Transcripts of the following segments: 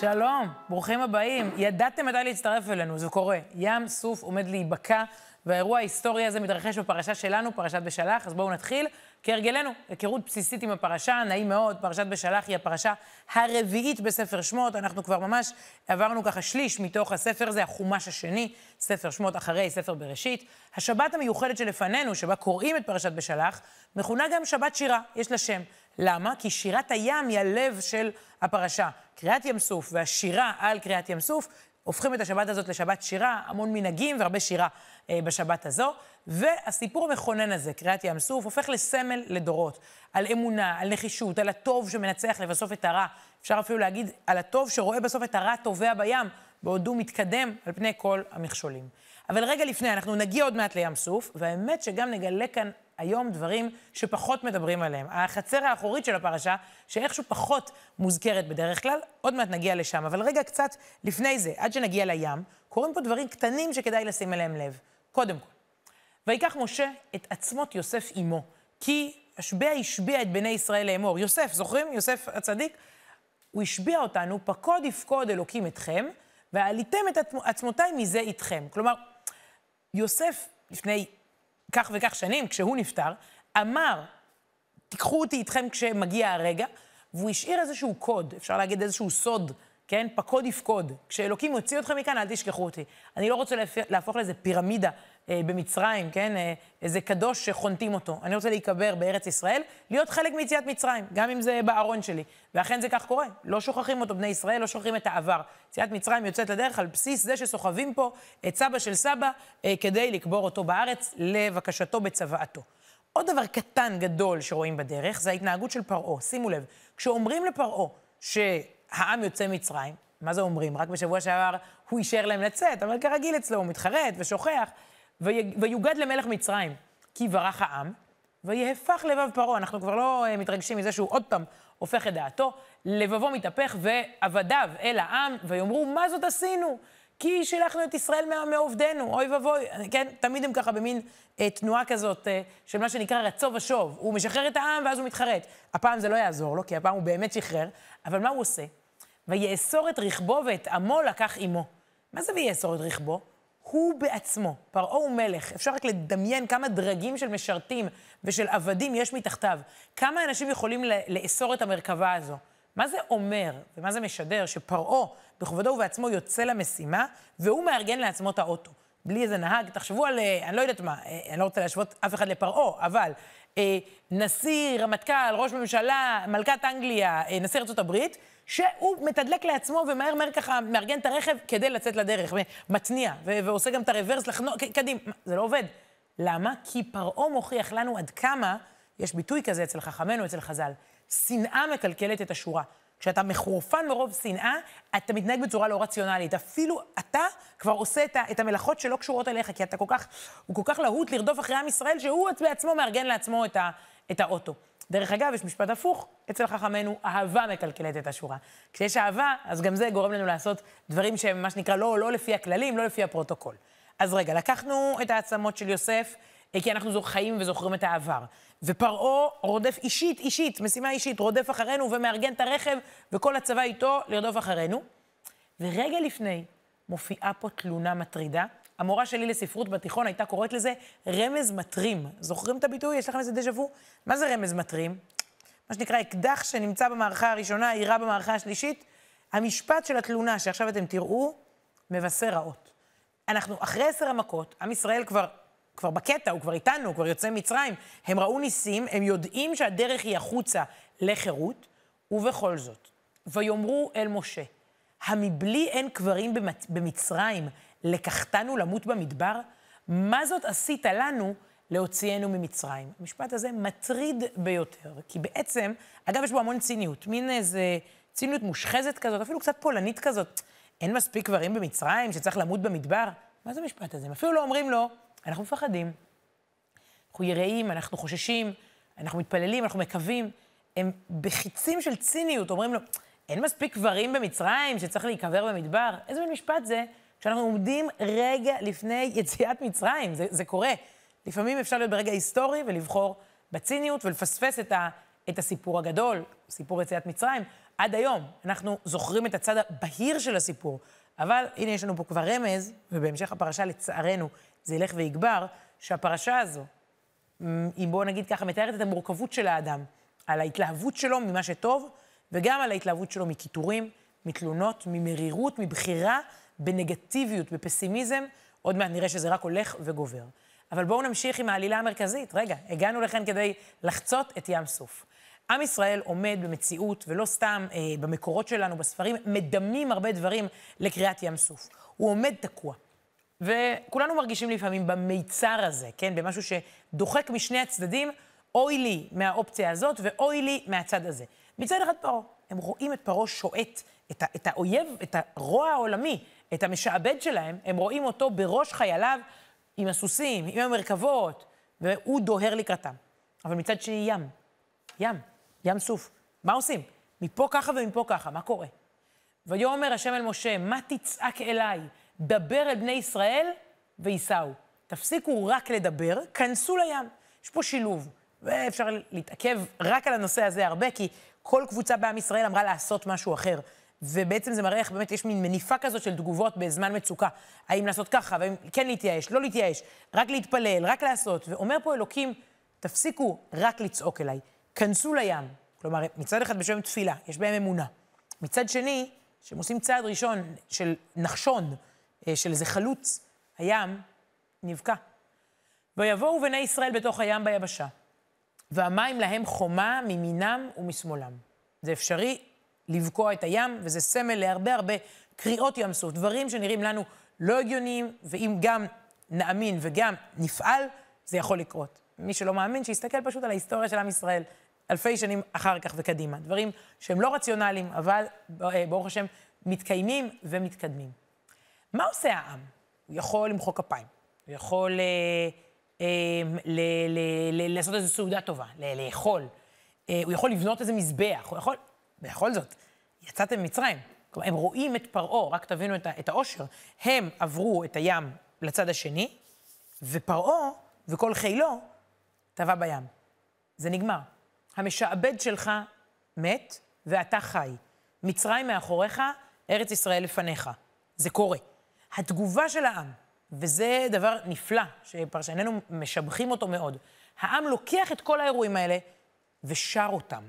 שלום, ברוכים הבאים. ידעתם מתי להצטרף אלינו, זה קורה. ים סוף עומד להיבקע, והאירוע ההיסטורי הזה מתרחש בפרשה שלנו, פרשת בשלח, אז בואו נתחיל. כהרגלנו, היכרות בסיסית עם הפרשה, נעים מאוד, פרשת בשלח היא הפרשה הרביעית בספר שמות, אנחנו כבר ממש עברנו ככה שליש מתוך הספר, זה החומש השני, ספר שמות אחרי ספר בראשית. השבת המיוחדת שלפנינו, שבה קוראים את פרשת בשלח, מכונה גם שבת שירה, יש לה שם. למה? כי שירת הים היא הלב של הפרשה. קריאת ים סוף והשירה על קריאת ים סוף הופכים את השבת הזאת לשבת שירה, המון מנהגים והרבה שירה אה, בשבת הזו. והסיפור המכונן הזה, קריאת ים סוף, הופך לסמל לדורות. על אמונה, על נחישות, על הטוב שמנצח לבסוף את הרע. אפשר אפילו להגיד על הטוב שרואה בסוף את הרע טובע בים, בעוד הוא מתקדם על פני כל המכשולים. אבל רגע לפני, אנחנו נגיע עוד מעט לים סוף, והאמת שגם נגלה כאן היום דברים שפחות מדברים עליהם. החצר האחורית של הפרשה, שאיכשהו פחות מוזכרת בדרך כלל, עוד מעט נגיע לשם. אבל רגע קצת לפני זה, עד שנגיע לים, קורים פה דברים קטנים שכדאי לשים אליהם לב. קודם כל, ויקח משה את עצמות יוסף עמו, כי השביע השביע את בני ישראל לאמור. יוסף, זוכרים? יוסף הצדיק? הוא השביע אותנו, פקוד יפקוד אלוקים אתכם, ועליתם את עצמותיי מזה איתכם. כלומר, יוסף, לפני כך וכך שנים, כשהוא נפטר, אמר, תיקחו אותי איתכם כשמגיע הרגע, והוא השאיר איזשהו קוד, אפשר להגיד איזשהו סוד, כן? פקוד יפקוד. כשאלוקים יוציא אתכם מכאן, אל תשכחו אותי. אני לא רוצה להפוך לאיזה פירמידה אה, במצרים, כן? אה, איזה קדוש שחונטים אותו. אני רוצה להיקבר בארץ ישראל, להיות חלק מיציאת מצרים, גם אם זה בארון שלי. ואכן זה כך קורה. לא שוכחים אותו בני ישראל, לא שוכחים את העבר. יציאת מצרים יוצאת לדרך על בסיס זה שסוחבים פה את סבא של סבא אה, כדי לקבור אותו בארץ, לבקשתו בצוואתו. עוד דבר קטן גדול שרואים בדרך, זה ההתנהגות של פרעה. שימו לב, כשאומרים לפרעה שהעם יוצא מצרים, מה זה אומרים? רק בשבוע שעבר הוא אישר להם לצאת, אבל כרגיל אצלו הוא מתחרט ושוכח. ויוגד למלך מצרים, כי ברח העם, ויהפך לבב פרעה. אנחנו כבר לא uh, מתרגשים מזה שהוא עוד פעם הופך את דעתו. לבבו מתהפך, ועבדיו אל העם, ויאמרו, מה זאת עשינו? כי שילחנו את ישראל מעובדנו, אוי ואבוי, כן? תמיד הם ככה במין אה, תנועה כזאת אה, של מה שנקרא רצו ושוב. הוא משחרר את העם ואז הוא מתחרט. הפעם זה לא יעזור לו, כי הפעם הוא באמת שחרר, אבל מה הוא עושה? ויאסור את רכבו ואת עמו לקח עמו. מה זה ויאסור את רכבו? הוא בעצמו, פרעה הוא מלך, אפשר רק לדמיין כמה דרגים של משרתים ושל עבדים יש מתחתיו. כמה אנשים יכולים לאסור את המרכבה הזו? מה זה אומר ומה זה משדר שפרעה בכבודו ובעצמו יוצא למשימה והוא מארגן לעצמו את האוטו? בלי איזה נהג, תחשבו על, אה, אני לא יודעת מה, אה, אני לא רוצה להשוות אף אחד לפרעה, אבל נשיא, רמטכ"ל, ראש ממשלה, מלכת אנגליה, אה, נשיא ארה"ב, שהוא מתדלק לעצמו ומהר מהר ככה מארגן את הרכב כדי לצאת לדרך, ומתניע, ועושה גם את הרוורס לחנוק, קדימה. זה לא עובד. למה? כי פרעה מוכיח לנו עד כמה, יש ביטוי כזה אצל חכמינו, אצל חז"ל, שנאה מקלקלת את השורה. כשאתה מחורפן מרוב שנאה, אתה מתנהג בצורה לא רציונלית. אפילו אתה כבר עושה את, את המלאכות שלא קשורות אליך, כי אתה כל כך, הוא כל כך להוט לרדוף אחרי עם ישראל, שהוא בעצמו מארגן לעצמו את, ה, את האוטו. דרך אגב, יש משפט הפוך אצל חכמינו, אהבה מקלקלת את השורה. כשיש אהבה, אז גם זה גורם לנו לעשות דברים שהם מה שנקרא לא, לא לפי הכללים, לא לפי הפרוטוקול. אז רגע, לקחנו את העצמות של יוסף, כי אנחנו חיים וזוכרים את העבר. ופרעה רודף אישית, אישית, משימה אישית, רודף אחרינו ומארגן את הרכב, וכל הצבא איתו לרדוף אחרינו. ורגע לפני מופיעה פה תלונה מטרידה. המורה שלי לספרות בתיכון הייתה קוראת לזה רמז מטרים. זוכרים את הביטוי? יש לכם איזה דז'ה וו? מה זה רמז מטרים? מה שנקרא אקדח שנמצא במערכה הראשונה, יירה במערכה השלישית. המשפט של התלונה שעכשיו אתם תראו, מבשר רעות. אנחנו אחרי עשר המכות, עם ישראל כבר כבר בקטע, הוא כבר איתנו, הוא כבר יוצא ממצרים. הם ראו ניסים, הם יודעים שהדרך היא החוצה לחירות, ובכל זאת, ויאמרו אל משה, המבלי אין קברים במצרים, לקחתנו למות במדבר? מה זאת עשית לנו להוציאנו ממצרים? המשפט הזה מטריד ביותר, כי בעצם, אגב, יש בו המון ציניות, מין איזה ציניות מושחזת כזאת, אפילו קצת פולנית כזאת. אין מספיק קברים במצרים שצריך למות במדבר? מה זה המשפט הזה? הם אפילו לא אומרים לו, אנחנו מפחדים. אנחנו יראים, אנחנו חוששים, אנחנו מתפללים, אנחנו מקווים. הם בחיצים של ציניות אומרים לו, אין מספיק קברים במצרים שצריך להיקבר במדבר? איזה מין משפט זה? כשאנחנו עומדים רגע לפני יציאת מצרים, זה, זה קורה. לפעמים אפשר להיות ברגע היסטורי ולבחור בציניות ולפספס את, ה, את הסיפור הגדול, סיפור יציאת מצרים, עד היום. אנחנו זוכרים את הצד הבהיר של הסיפור. אבל הנה, יש לנו פה כבר רמז, ובהמשך הפרשה, לצערנו, זה ילך ויגבר, שהפרשה הזו, אם בואו נגיד ככה, מתארת את המורכבות של האדם, על ההתלהבות שלו ממה שטוב, וגם על ההתלהבות שלו מקיטורים, מתלונות, ממרירות, מבחירה בנגטיביות, בפסימיזם. עוד מעט נראה שזה רק הולך וגובר. אבל בואו נמשיך עם העלילה המרכזית. רגע, הגענו לכאן כדי לחצות את ים סוף. עם ישראל עומד במציאות, ולא סתם אה, במקורות שלנו, בספרים, מדמים הרבה דברים לקריאת ים סוף. הוא עומד תקוע. וכולנו מרגישים לפעמים במיצר הזה, כן? במשהו שדוחק משני הצדדים, אוי לי מהאופציה הזאת ואוי לי מהצד הזה. מצד אחד פרעה, הם רואים את פרעה שועט, את, את האויב, את הרוע העולמי, את המשעבד שלהם, הם רואים אותו בראש חייליו עם הסוסים, עם המרכבות, והוא דוהר לקראתם. אבל מצד שני ים, ים, ים סוף. מה עושים? מפה ככה ומפה ככה, מה קורה? ויאמר השם אל משה, מה תצעק אליי? דבר אל בני ישראל וייסעו. תפסיקו רק לדבר, כנסו לים. יש פה שילוב, ואפשר להתעכב רק על הנושא הזה הרבה, כי כל קבוצה בעם ישראל אמרה לעשות משהו אחר. ובעצם זה מראה איך באמת יש מין מניפה כזאת של תגובות בזמן מצוקה. האם לעשות ככה, והאם כן להתייאש, לא להתייאש, רק להתפלל, רק לעשות. ואומר פה אלוקים, תפסיקו רק לצעוק אליי, כנסו לים. כלומר, מצד אחד בשם תפילה, יש בהם אמונה. מצד שני, כשהם עושים צעד ראשון של נחשון, אה, של איזה חלוץ, הים נבקע. ויבואו בני ישראל בתוך הים ביבשה, והמים להם חומה מימינם ומשמאלם. זה אפשרי לבקוע את הים, וזה סמל להרבה הרבה קריאות ים סוף, דברים שנראים לנו לא הגיוניים, ואם גם נאמין וגם נפעל, זה יכול לקרות. מי שלא מאמין, שיסתכל פשוט על ההיסטוריה של עם ישראל, אלפי שנים אחר כך וקדימה. דברים שהם לא רציונליים, אבל אה, ברוך השם, מתקיימים ומתקדמים. מה עושה העם? הוא יכול למחוא כפיים, הוא יכול אה, אה, ל, ל, ל, לעשות איזו סעודה טובה, ל, לאכול, אה, הוא יכול לבנות איזה מזבח, הוא יכול... בכל זאת, יצאתם ממצרים. כלומר, הם רואים את פרעה, רק תבינו את העושר. הם עברו את הים לצד השני, ופרעה וכל חילו טבע בים. זה נגמר. המשעבד שלך מת, ואתה חי. מצרים מאחוריך, ארץ ישראל לפניך. זה קורה. התגובה של העם, וזה דבר נפלא, שפרשנינו משבחים אותו מאוד, העם לוקח את כל האירועים האלה ושר אותם.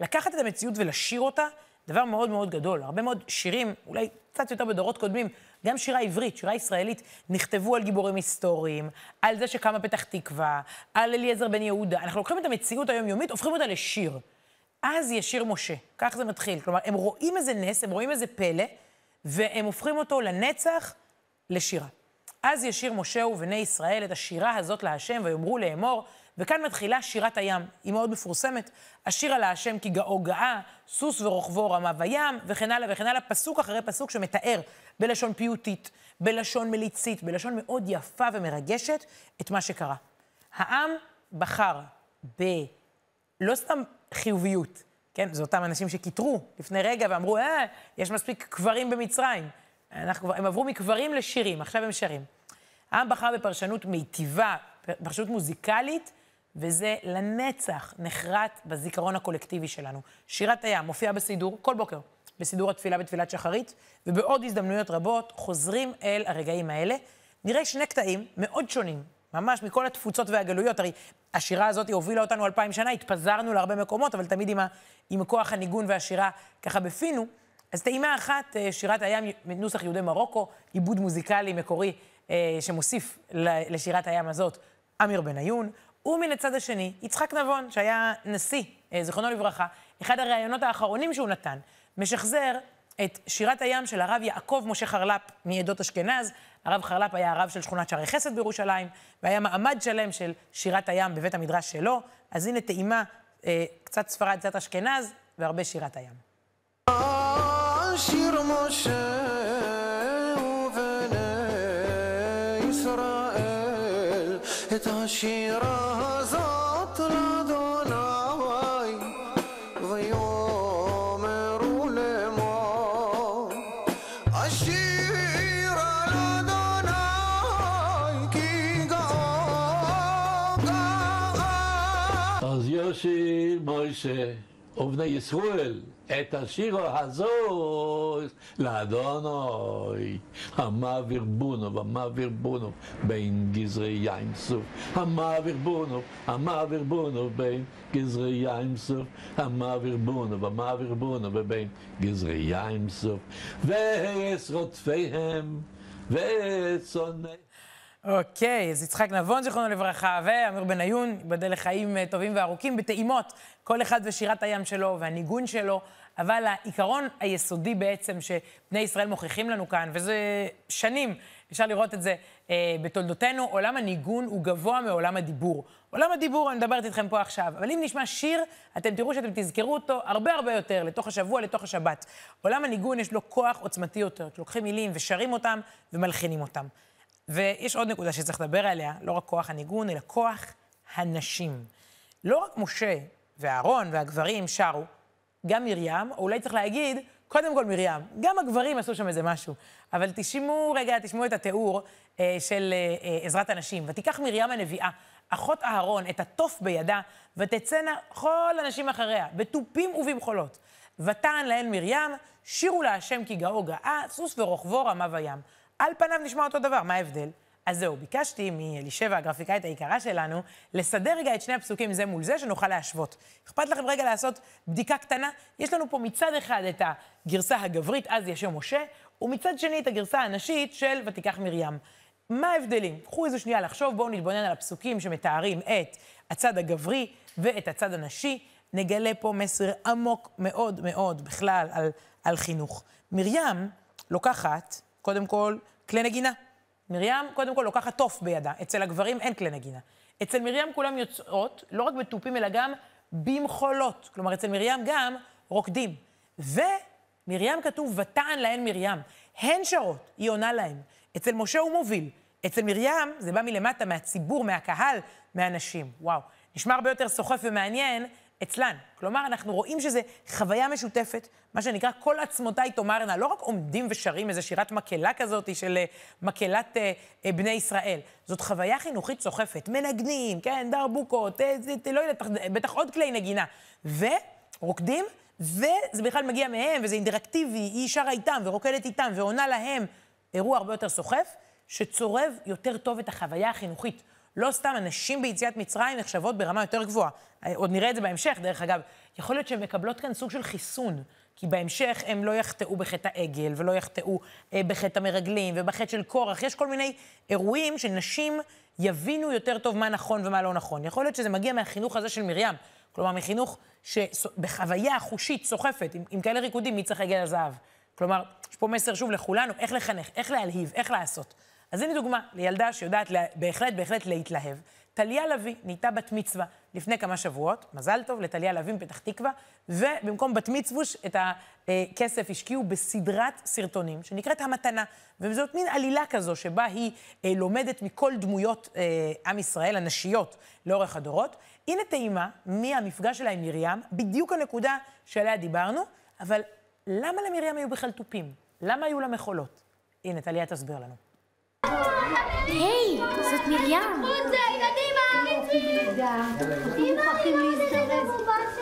לקחת את המציאות ולשיר אותה, דבר מאוד מאוד גדול. הרבה מאוד שירים, אולי קצת יותר בדורות קודמים, גם שירה עברית, שירה ישראלית, נכתבו על גיבורים היסטוריים, על זה שקמה פתח תקווה, על אליעזר בן יהודה. אנחנו לוקחים את המציאות היומיומית, הופכים אותה לשיר. אז ישיר משה, כך זה מתחיל. כלומר, הם רואים איזה נס, הם רואים איזה פלא, והם הופכים אותו לנצח לשירה. אז ישיר משה ובני ישראל את השירה הזאת להשם, ויאמרו לאמור, וכאן מתחילה שירת הים, היא מאוד מפורסמת. השיר על השם כי גאו גאה, סוס ורוכבו רמה בים, וכן הלאה וכן הלאה, פסוק אחרי פסוק שמתאר בלשון פיוטית, בלשון מליצית, בלשון מאוד יפה ומרגשת, את מה שקרה. העם בחר ב... לא סתם חיוביות, כן? זה אותם אנשים שקיטרו לפני רגע ואמרו, אה, יש מספיק קברים במצרים. אנחנו, הם עברו מקברים לשירים, עכשיו הם שרים. העם בחר בפרשנות מיטיבה, פרשנות מוזיקלית, וזה לנצח נחרט בזיכרון הקולקטיבי שלנו. שירת הים מופיעה בסידור כל בוקר, בסידור התפילה בתפילת שחרית, ובעוד הזדמנויות רבות חוזרים אל הרגעים האלה. נראה שני קטעים מאוד שונים, ממש מכל התפוצות והגלויות. הרי השירה הזאת הובילה אותנו אלפיים שנה, התפזרנו להרבה מקומות, אבל תמיד עם, ה, עם כוח הניגון והשירה ככה בפינו. אז טעימה אחת, אה, שירת הים, נוסח יהודי מרוקו, עיבוד מוזיקלי מקורי אה, שמוסיף לשירת הים הזאת, אמיר בניון. ומן הצד השני, יצחק נבון, שהיה נשיא, אה, זיכרונו לברכה, אחד הראיונות האחרונים שהוא נתן, משחזר את שירת הים של הרב יעקב משה חרל"פ מעדות אשכנז. הרב חרל"פ היה הרב של שכונת שערי חסד בירושלים, והיה מעמד שלם של שירת הים בבית המדרש שלו. אז הנה טעימה, אה, קצת ספרד, קצת אשכנז, והרבה שירת הים. שיר משה ובני ישראל את השירה ובני ישראל את השיר הזאת לאדוני. המעביר בונו והמעביר בונו בין גזרי יין סוף. המעביר בונו המעביר בונו בין גזרי יין סוף. המעביר בונו והמעביר בונו ובין גזרי יין סוף. ועשרותפיהם וצונאי אוקיי, אז יצחק נבון, זיכרונו לברכה, ואמיר בניון, ייבדל לחיים אה, טובים וארוכים, בטעימות, כל אחד ושירת הים שלו והניגון שלו, אבל העיקרון היסודי בעצם שבני ישראל מוכיחים לנו כאן, וזה שנים, אפשר לראות את זה אה, בתולדותינו, עולם הניגון הוא גבוה מעולם הדיבור. עולם הדיבור, אני מדברת איתכם פה עכשיו, אבל אם נשמע שיר, אתם תראו שאתם תזכרו אותו הרבה הרבה יותר, לתוך השבוע, לתוך השבת. עולם הניגון יש לו כוח עוצמתי יותר, כשלוקחים מילים ושרים אותם ומלחינים אותם. ויש עוד נקודה שצריך לדבר עליה, לא רק כוח הניגון, אלא כוח הנשים. לא רק משה ואהרון והגברים שרו, גם מרים, או אולי צריך להגיד, קודם כל מרים, גם הגברים עשו שם איזה משהו. אבל תשמעו רגע, תשמעו את התיאור אה, של אה, אה עזרת הנשים. ותיקח מרים הנביאה, אחות אהרון, את התוף בידה, ותצאנה כל הנשים אחריה, בתופים ובמחולות. ותען להן מרים, שירו להשם כי גאו גאה, סוס ורוכבו רמה וים. על פניו נשמע אותו דבר, מה ההבדל? אז זהו, ביקשתי מאלישבע, הגרפיקאית היקרה שלנו, לסדר רגע את שני הפסוקים זה מול זה, שנוכל להשוות. אכפת לכם רגע לעשות בדיקה קטנה? יש לנו פה מצד אחד את הגרסה הגברית, אז ישו משה, ומצד שני את הגרסה הנשית של ותיקח מרים. מה ההבדלים? קחו איזו שנייה לחשוב, בואו נתבונן על הפסוקים שמתארים את הצד הגברי ואת הצד הנשי. נגלה פה מסר עמוק מאוד מאוד בכלל על, על חינוך. מרים לוקחת קודם כל, כלי נגינה. מרים, קודם כל, לוקחת תוף בידה. אצל הגברים אין כלי נגינה. אצל מרים כולם יוצאות, לא רק בתופים, אלא גם במחולות. כלומר, אצל מרים גם רוקדים. ומרים כתוב, ותען להן מרים. הן שרות, היא עונה להן. אצל משה הוא מוביל. אצל מרים זה בא מלמטה, מהציבור, מהקהל, מהנשים. וואו. נשמע הרבה יותר סוחף ומעניין אצלן. כלומר, אנחנו רואים שזו חוויה משותפת, מה שנקרא כל עצמותיי תאמרנה, לא רק עומדים ושרים איזו שירת מקהלה כזאת של אה, מקהלת אה, אה, בני ישראל, זאת חוויה חינוכית סוחפת, מנגנים, כן, דרבוקות, אה, אה, לא יודעת, בטח עוד כלי נגינה, ורוקדים, וזה בכלל מגיע מהם, וזה אינטראקטיבי, היא שרה איתם ורוקדת איתם ועונה להם, אירוע הרבה יותר סוחף, שצורב יותר טוב את החוויה החינוכית. לא סתם, הנשים ביציאת מצרים נחשבות ברמה יותר גבוהה. עוד נראה את זה בהמשך, דרך אגב. יכול להיות שהן מקבלות כאן סוג של חיסון, כי בהמשך הם לא יחטאו בחטא העגל, ולא יחטאו אה, בחטא המרגלים, ובחטא של קורח. יש כל מיני אירועים שנשים יבינו יותר טוב מה נכון ומה לא נכון. יכול להיות שזה מגיע מהחינוך הזה של מרים. כלומר, מחינוך שבחוויה חושית סוחפת, עם, עם כאלה ריקודים, מי צריך עגל הזהב. כלומר, יש פה מסר שוב לכולנו, איך לחנך, איך להלהיב, איך לעשות. אז הנה דוגמה לילדה שיודעת לה, בהחלט, בהחלט להתלהב. טליה לביא נהייתה בת מצווה לפני כמה שבועות, מזל טוב לטליה לביא מפתח תקווה, ובמקום בת מצווש את הכסף השקיעו בסדרת סרטונים שנקראת המתנה. וזאת מין עלילה כזו שבה היא אה, לומדת מכל דמויות אה, עם ישראל, הנשיות, לאורך הדורות. הנה טעימה מהמפגש שלה עם מרים, בדיוק הנקודה שעליה דיברנו, אבל למה למרים היו בכלל תופים? למה היו לה מחולות? הנה, טליה תסביר לנו. היי, זאת מרים. חוצה, ילדים מעריצים! מוכרחים להזדרז.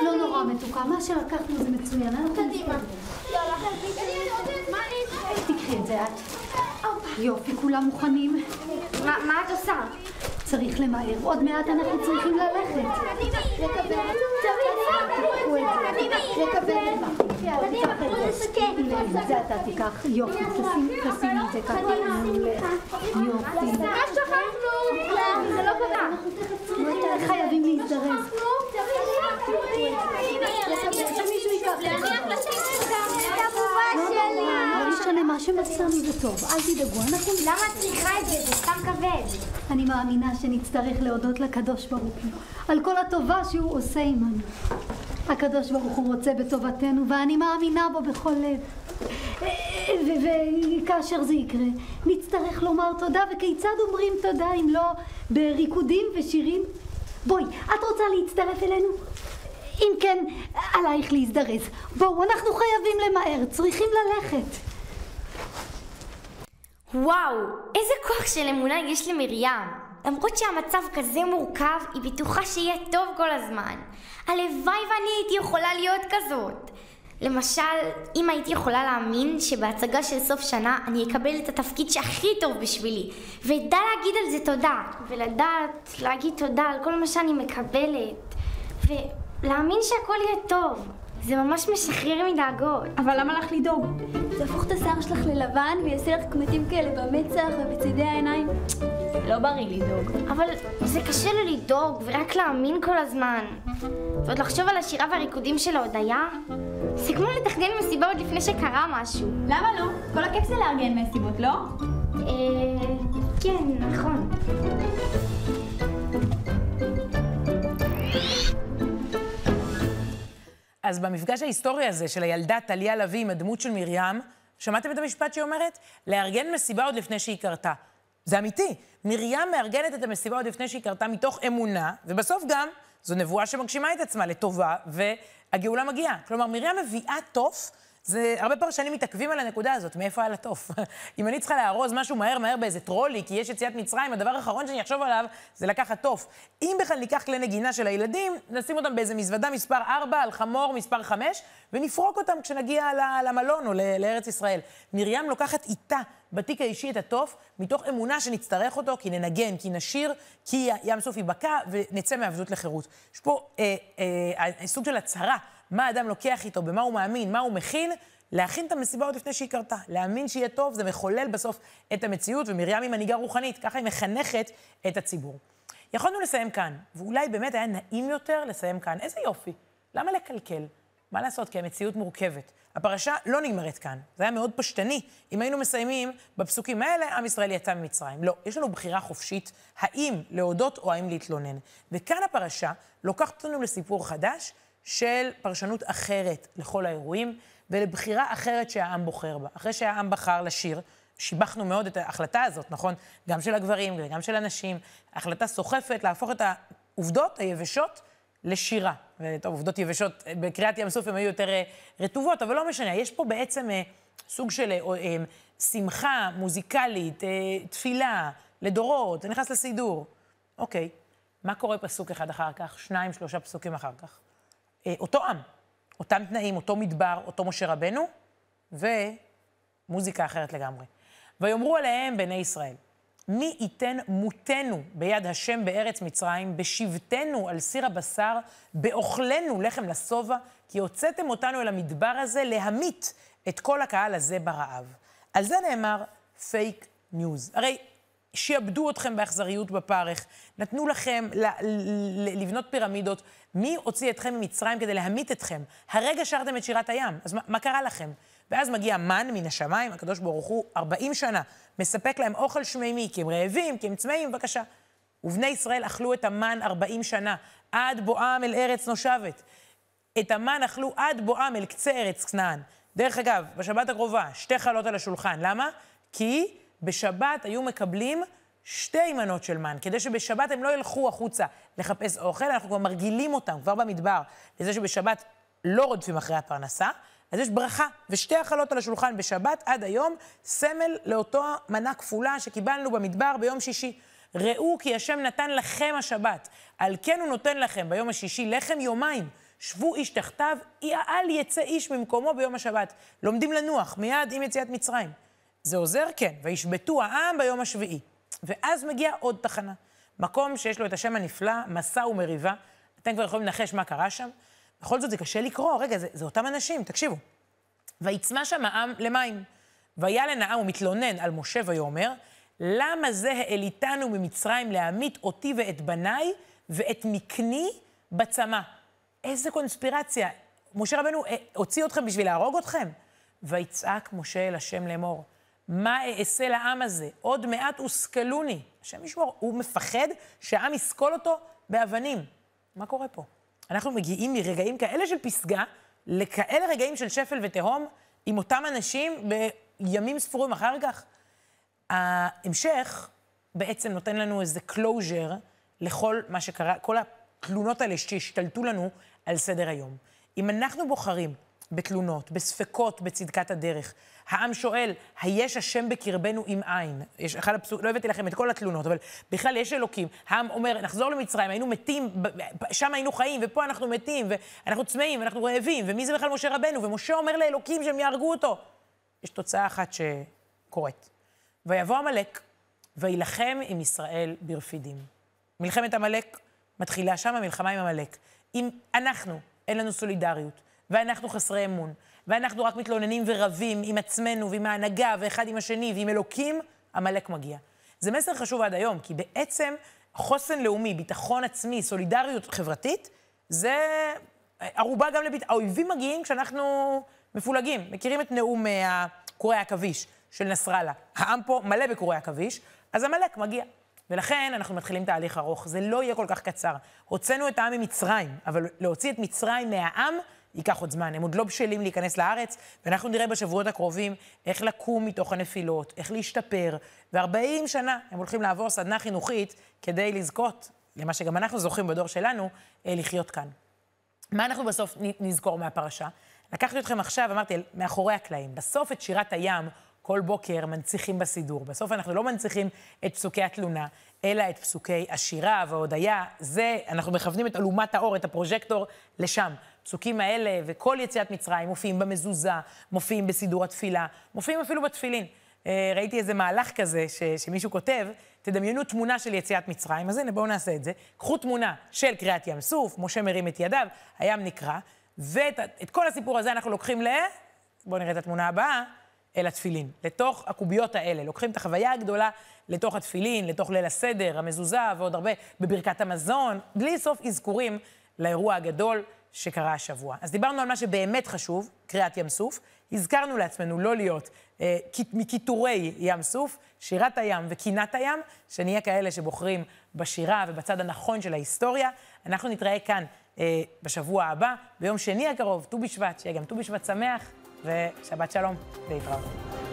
לא נורא מתוקה, מה שלקחנו זה מצוין. קדימה. תקחי את זה את. יופי, כולם מוכנים? מה את עושה? צריך למהר, עוד מעט אנחנו צריכים ללכת. זה אתה תיקח, יופי, תשים את זה ככה, יופי. מה שכחנו? זה לא קרה. חייבים להזדרז. שמישהו ייקח. לא משנה, מה שמצאנו זה טוב, אל תדאגו, אנחנו... למה את צריכה את זה? זה סתם כבד. אני מאמינה שנצטרך להודות לקדוש ברוך הוא על כל הטובה שהוא עושה עמנו. הקדוש ברוך הוא רוצה בטובתנו ואני מאמינה בו בכל לב. וכאשר זה יקרה, נצטרך לומר תודה, וכיצד אומרים תודה אם לא בריקודים ושירים? בואי, את רוצה להצטרף אלינו? אם כן, עלייך להזדרז. בואו, אנחנו חייבים למהר, צריכים ללכת. וואו, איזה כוח של אמונה יש למרים. למרות שהמצב כזה מורכב, היא בטוחה שיהיה טוב כל הזמן. הלוואי ואני הייתי יכולה להיות כזאת. למשל, אם הייתי יכולה להאמין שבהצגה של סוף שנה אני אקבל את התפקיד שהכי טוב בשבילי, ואדע להגיד על זה תודה, ולדעת להגיד תודה על כל מה שאני מקבלת, ולהאמין שהכל יהיה טוב. זה ממש משחרר מדאגות. אבל למה לך לדאוג? זה יהפוך את השיער שלך ללבן ויעשה לך קמטים כאלה במצח ובצידי העיניים. לא בריא לדאוג. אבל זה קשה לי לדאוג ורק להאמין כל הזמן. ועוד לחשוב על השירה והריקודים של ההודיה? זה כמו לתכנן מסיבה עוד לפני שקרה משהו. למה לא? כל הכיף זה לארגן מסיבות, לא? אה... כן, נכון. אז במפגש ההיסטורי הזה של הילדה טליה לביא עם הדמות של מרים, שמעתם את המשפט שהיא אומרת? לארגן מסיבה עוד לפני שהיא קרתה. זה אמיתי. מרים מארגנת את המסיבה עוד לפני שהיא קרתה מתוך אמונה, ובסוף גם זו נבואה שמגשימה את עצמה לטובה, והגאולה מגיעה. כלומר, מרים מביאה תוף. זה, הרבה פרשנים מתעכבים על הנקודה הזאת, מאיפה היה לתוף? אם אני צריכה לארוז משהו מהר מהר באיזה טרולי, כי יש יציאת מצרים, הדבר האחרון שאני אחשוב עליו זה לקחת תוף. אם בכלל ניקח כלי נגינה של הילדים, נשים אותם באיזה מזוודה מספר 4 על חמור מספר 5, ונפרוק אותם כשנגיע למלון או לארץ ישראל. מרים לוקחת איתה בתיק האישי את התוף, מתוך אמונה שנצטרך אותו, כי ננגן, כי נשיר, כי ים סוף ייבקע, ונצא מעבדות לחירות. יש פה אה, אה, סוג של הצהרה. מה האדם לוקח איתו, במה הוא מאמין, מה הוא מכין, להכין את המסיבה עוד לפני שהיא קרתה. להאמין שיהיה טוב, זה מחולל בסוף את המציאות, ומרים היא מנהיגה רוחנית, ככה היא מחנכת את הציבור. יכולנו לסיים כאן, ואולי באמת היה נעים יותר לסיים כאן. איזה יופי. למה לקלקל? מה לעשות? כי המציאות מורכבת. הפרשה לא נגמרת כאן. זה היה מאוד פשטני. אם היינו מסיימים בפסוקים האלה, עם ישראל יצא ממצרים. לא, יש לנו בחירה חופשית האם להודות או האם להתלונן. וכאן הפרשה לוקחת אותנו לסיפור חדש, של פרשנות אחרת לכל האירועים, ולבחירה אחרת שהעם בוחר בה. אחרי שהעם בחר לשיר, שיבחנו מאוד את ההחלטה הזאת, נכון? גם של הגברים וגם של הנשים. החלטה סוחפת להפוך את העובדות היבשות לשירה. וטוב, עובדות יבשות, בקריאת ים סוף הן היו יותר אה, רטובות, אבל לא משנה. יש פה בעצם אה, סוג של אה, אה, שמחה מוזיקלית, אה, תפילה, לדורות, זה נכנס לסידור. אוקיי, מה קורה פסוק אחד אחר כך? שניים, שלושה פסוקים אחר כך. אה, אותו עם, אותם תנאים, אותו מדבר, אותו משה רבנו, ומוזיקה אחרת לגמרי. ויאמרו אליהם בני ישראל, מי ייתן מותנו ביד השם בארץ מצרים, בשבתנו על סיר הבשר, באוכלנו לחם לשובע, כי הוצאתם אותנו אל המדבר הזה להמית את כל הקהל הזה ברעב. על זה נאמר fake news. הרי שיעבדו אתכם באכזריות בפרך, נתנו לכם לבנות פירמידות. מי הוציא אתכם ממצרים כדי להמית אתכם? הרגע שרתם את שירת הים, אז מה, מה קרה לכם? ואז מגיע מן מן השמיים, הקדוש ברוך הוא 40 שנה מספק להם אוכל שמימי, כי הם רעבים, כי הם צמאים, בבקשה. ובני ישראל אכלו את המן 40 שנה, עד בואם אל ארץ נושבת. את המן אכלו עד בואם אל קצה ארץ כנען. דרך אגב, בשבת הקרובה, שתי חלות על השולחן. למה? כי בשבת היו מקבלים שתי מנות של מן, כדי שבשבת הם לא ילכו החוצה לחפש אוכל, אנחנו כבר מרגילים אותם כבר במדבר לזה שבשבת לא רודפים אחרי הפרנסה, אז יש ברכה, ושתי אכלות על השולחן בשבת עד היום, סמל לאותו מנה כפולה שקיבלנו במדבר ביום שישי. ראו כי השם נתן לכם השבת, על כן הוא נותן לכם ביום השישי לחם יומיים. שבו איש תחתיו, אל יצא איש ממקומו ביום השבת. לומדים לנוח, מיד עם יציאת מצרים. זה עוזר? כן. וישבתו העם ביום השביעי. ואז מגיעה עוד תחנה. מקום שיש לו את השם הנפלא, מסע ומריבה. אתם כבר יכולים לנחש מה קרה שם. בכל זאת זה קשה לקרוא, רגע, זה, זה אותם אנשים, תקשיבו. ויצמא שם העם למים. וילן העם ומתלונן על משה ויאמר, למה זה העליתנו ממצרים להמית אותי ואת בניי ואת מקני בצמא? איזה קונספירציה. משה רבנו אה, הוציא אתכם בשביל להרוג אתכם? ויצעק משה אל השם לאמור, מה אעשה לעם הזה? עוד מעט הושכלוני. השם ישמור, הוא מפחד שהעם יסקול אותו באבנים. מה קורה פה? אנחנו מגיעים מרגעים כאלה של פסגה לכאלה רגעים של שפל ותהום עם אותם אנשים בימים ספורים אחר כך. ההמשך בעצם נותן לנו איזה closure לכל מה שקרה, כל התלונות האלה שהשתלטו לנו על סדר היום. אם אנחנו בוחרים בתלונות, בספקות בצדקת הדרך. העם שואל, היש השם בקרבנו אם אין? יש אחד הפסוק, לא הבאתי לכם את כל התלונות, אבל בכלל יש אלוקים. העם אומר, נחזור למצרים, היינו מתים, שם היינו חיים, ופה אנחנו מתים, ואנחנו צמאים, ואנחנו רעבים, ומי זה בכלל משה רבנו? ומשה אומר לאלוקים שהם יהרגו אותו. יש תוצאה אחת שקורית. ויבוא עמלק, ויילחם עם ישראל ברפידים. מלחמת עמלק מתחילה שם, המלחמה עם עמלק. אם אנחנו, אין לנו סולידריות, ואנחנו חסרי אמון, ואנחנו רק מתלוננים ורבים עם עצמנו ועם ההנהגה ואחד עם השני ועם אלוקים, עמלק מגיע. זה מסר חשוב עד היום, כי בעצם חוסן לאומי, ביטחון עצמי, סולידריות חברתית, זה ערובה גם לביט... האויבים מגיעים כשאנחנו מפולגים. מכירים את נאום uh, קורי העכביש של נסראללה. העם פה מלא בקורי עכביש, אז עמלק מגיע. ולכן אנחנו מתחילים תהליך ארוך. זה לא יהיה כל כך קצר. הוצאנו את העם ממצרים, אבל להוציא את מצרים מהעם ייקח עוד זמן. הם עוד לא בשלים להיכנס לארץ, ואנחנו נראה בשבועות הקרובים איך לקום מתוך הנפילות, איך להשתפר, ו-40 שנה הם הולכים לעבור סדנה חינוכית כדי לזכות למה שגם אנחנו זוכים בדור שלנו, אה, לחיות כאן. מה אנחנו בסוף נזכור מהפרשה? לקחתי אתכם עכשיו, אמרתי, מאחורי הקלעים. בסוף את שירת הים כל בוקר מנציחים בסידור. בסוף אנחנו לא מנציחים את פסוקי התלונה, אלא את פסוקי השירה וההודיה. זה, אנחנו מכוונים את אלומת האור, את הפרוז'קטור, לשם. הפסוקים האלה וכל יציאת מצרים מופיעים במזוזה, מופיעים בסידור התפילה, מופיעים אפילו בתפילין. אה, ראיתי איזה מהלך כזה ש, שמישהו כותב, תדמיינו תמונה של יציאת מצרים, אז הנה בואו נעשה את זה. קחו תמונה של קריעת ים סוף, משה מרים את ידיו, הים נקרע, ואת כל הסיפור הזה אנחנו לוקחים ל... בואו נראה את התמונה הבאה. אל התפילין, לתוך הקוביות האלה. לוקחים את החוויה הגדולה לתוך התפילין, לתוך ליל הסדר, המזוזה ועוד הרבה, בברכת המזון, בלי סוף אזכורים לאירוע הגדול שקרה השבוע. אז דיברנו על מה שבאמת חשוב, קריעת ים סוף. הזכרנו לעצמנו לא להיות אה, מקיטורי ים סוף, שירת הים וקינת הים, שנהיה כאלה שבוחרים בשירה ובצד הנכון של ההיסטוריה. אנחנו נתראה כאן אה, בשבוע הבא, ביום שני הקרוב, ט"ו בשבט, שיהיה גם ט"ו בשבט שמח. ושבת שלום, להתראות.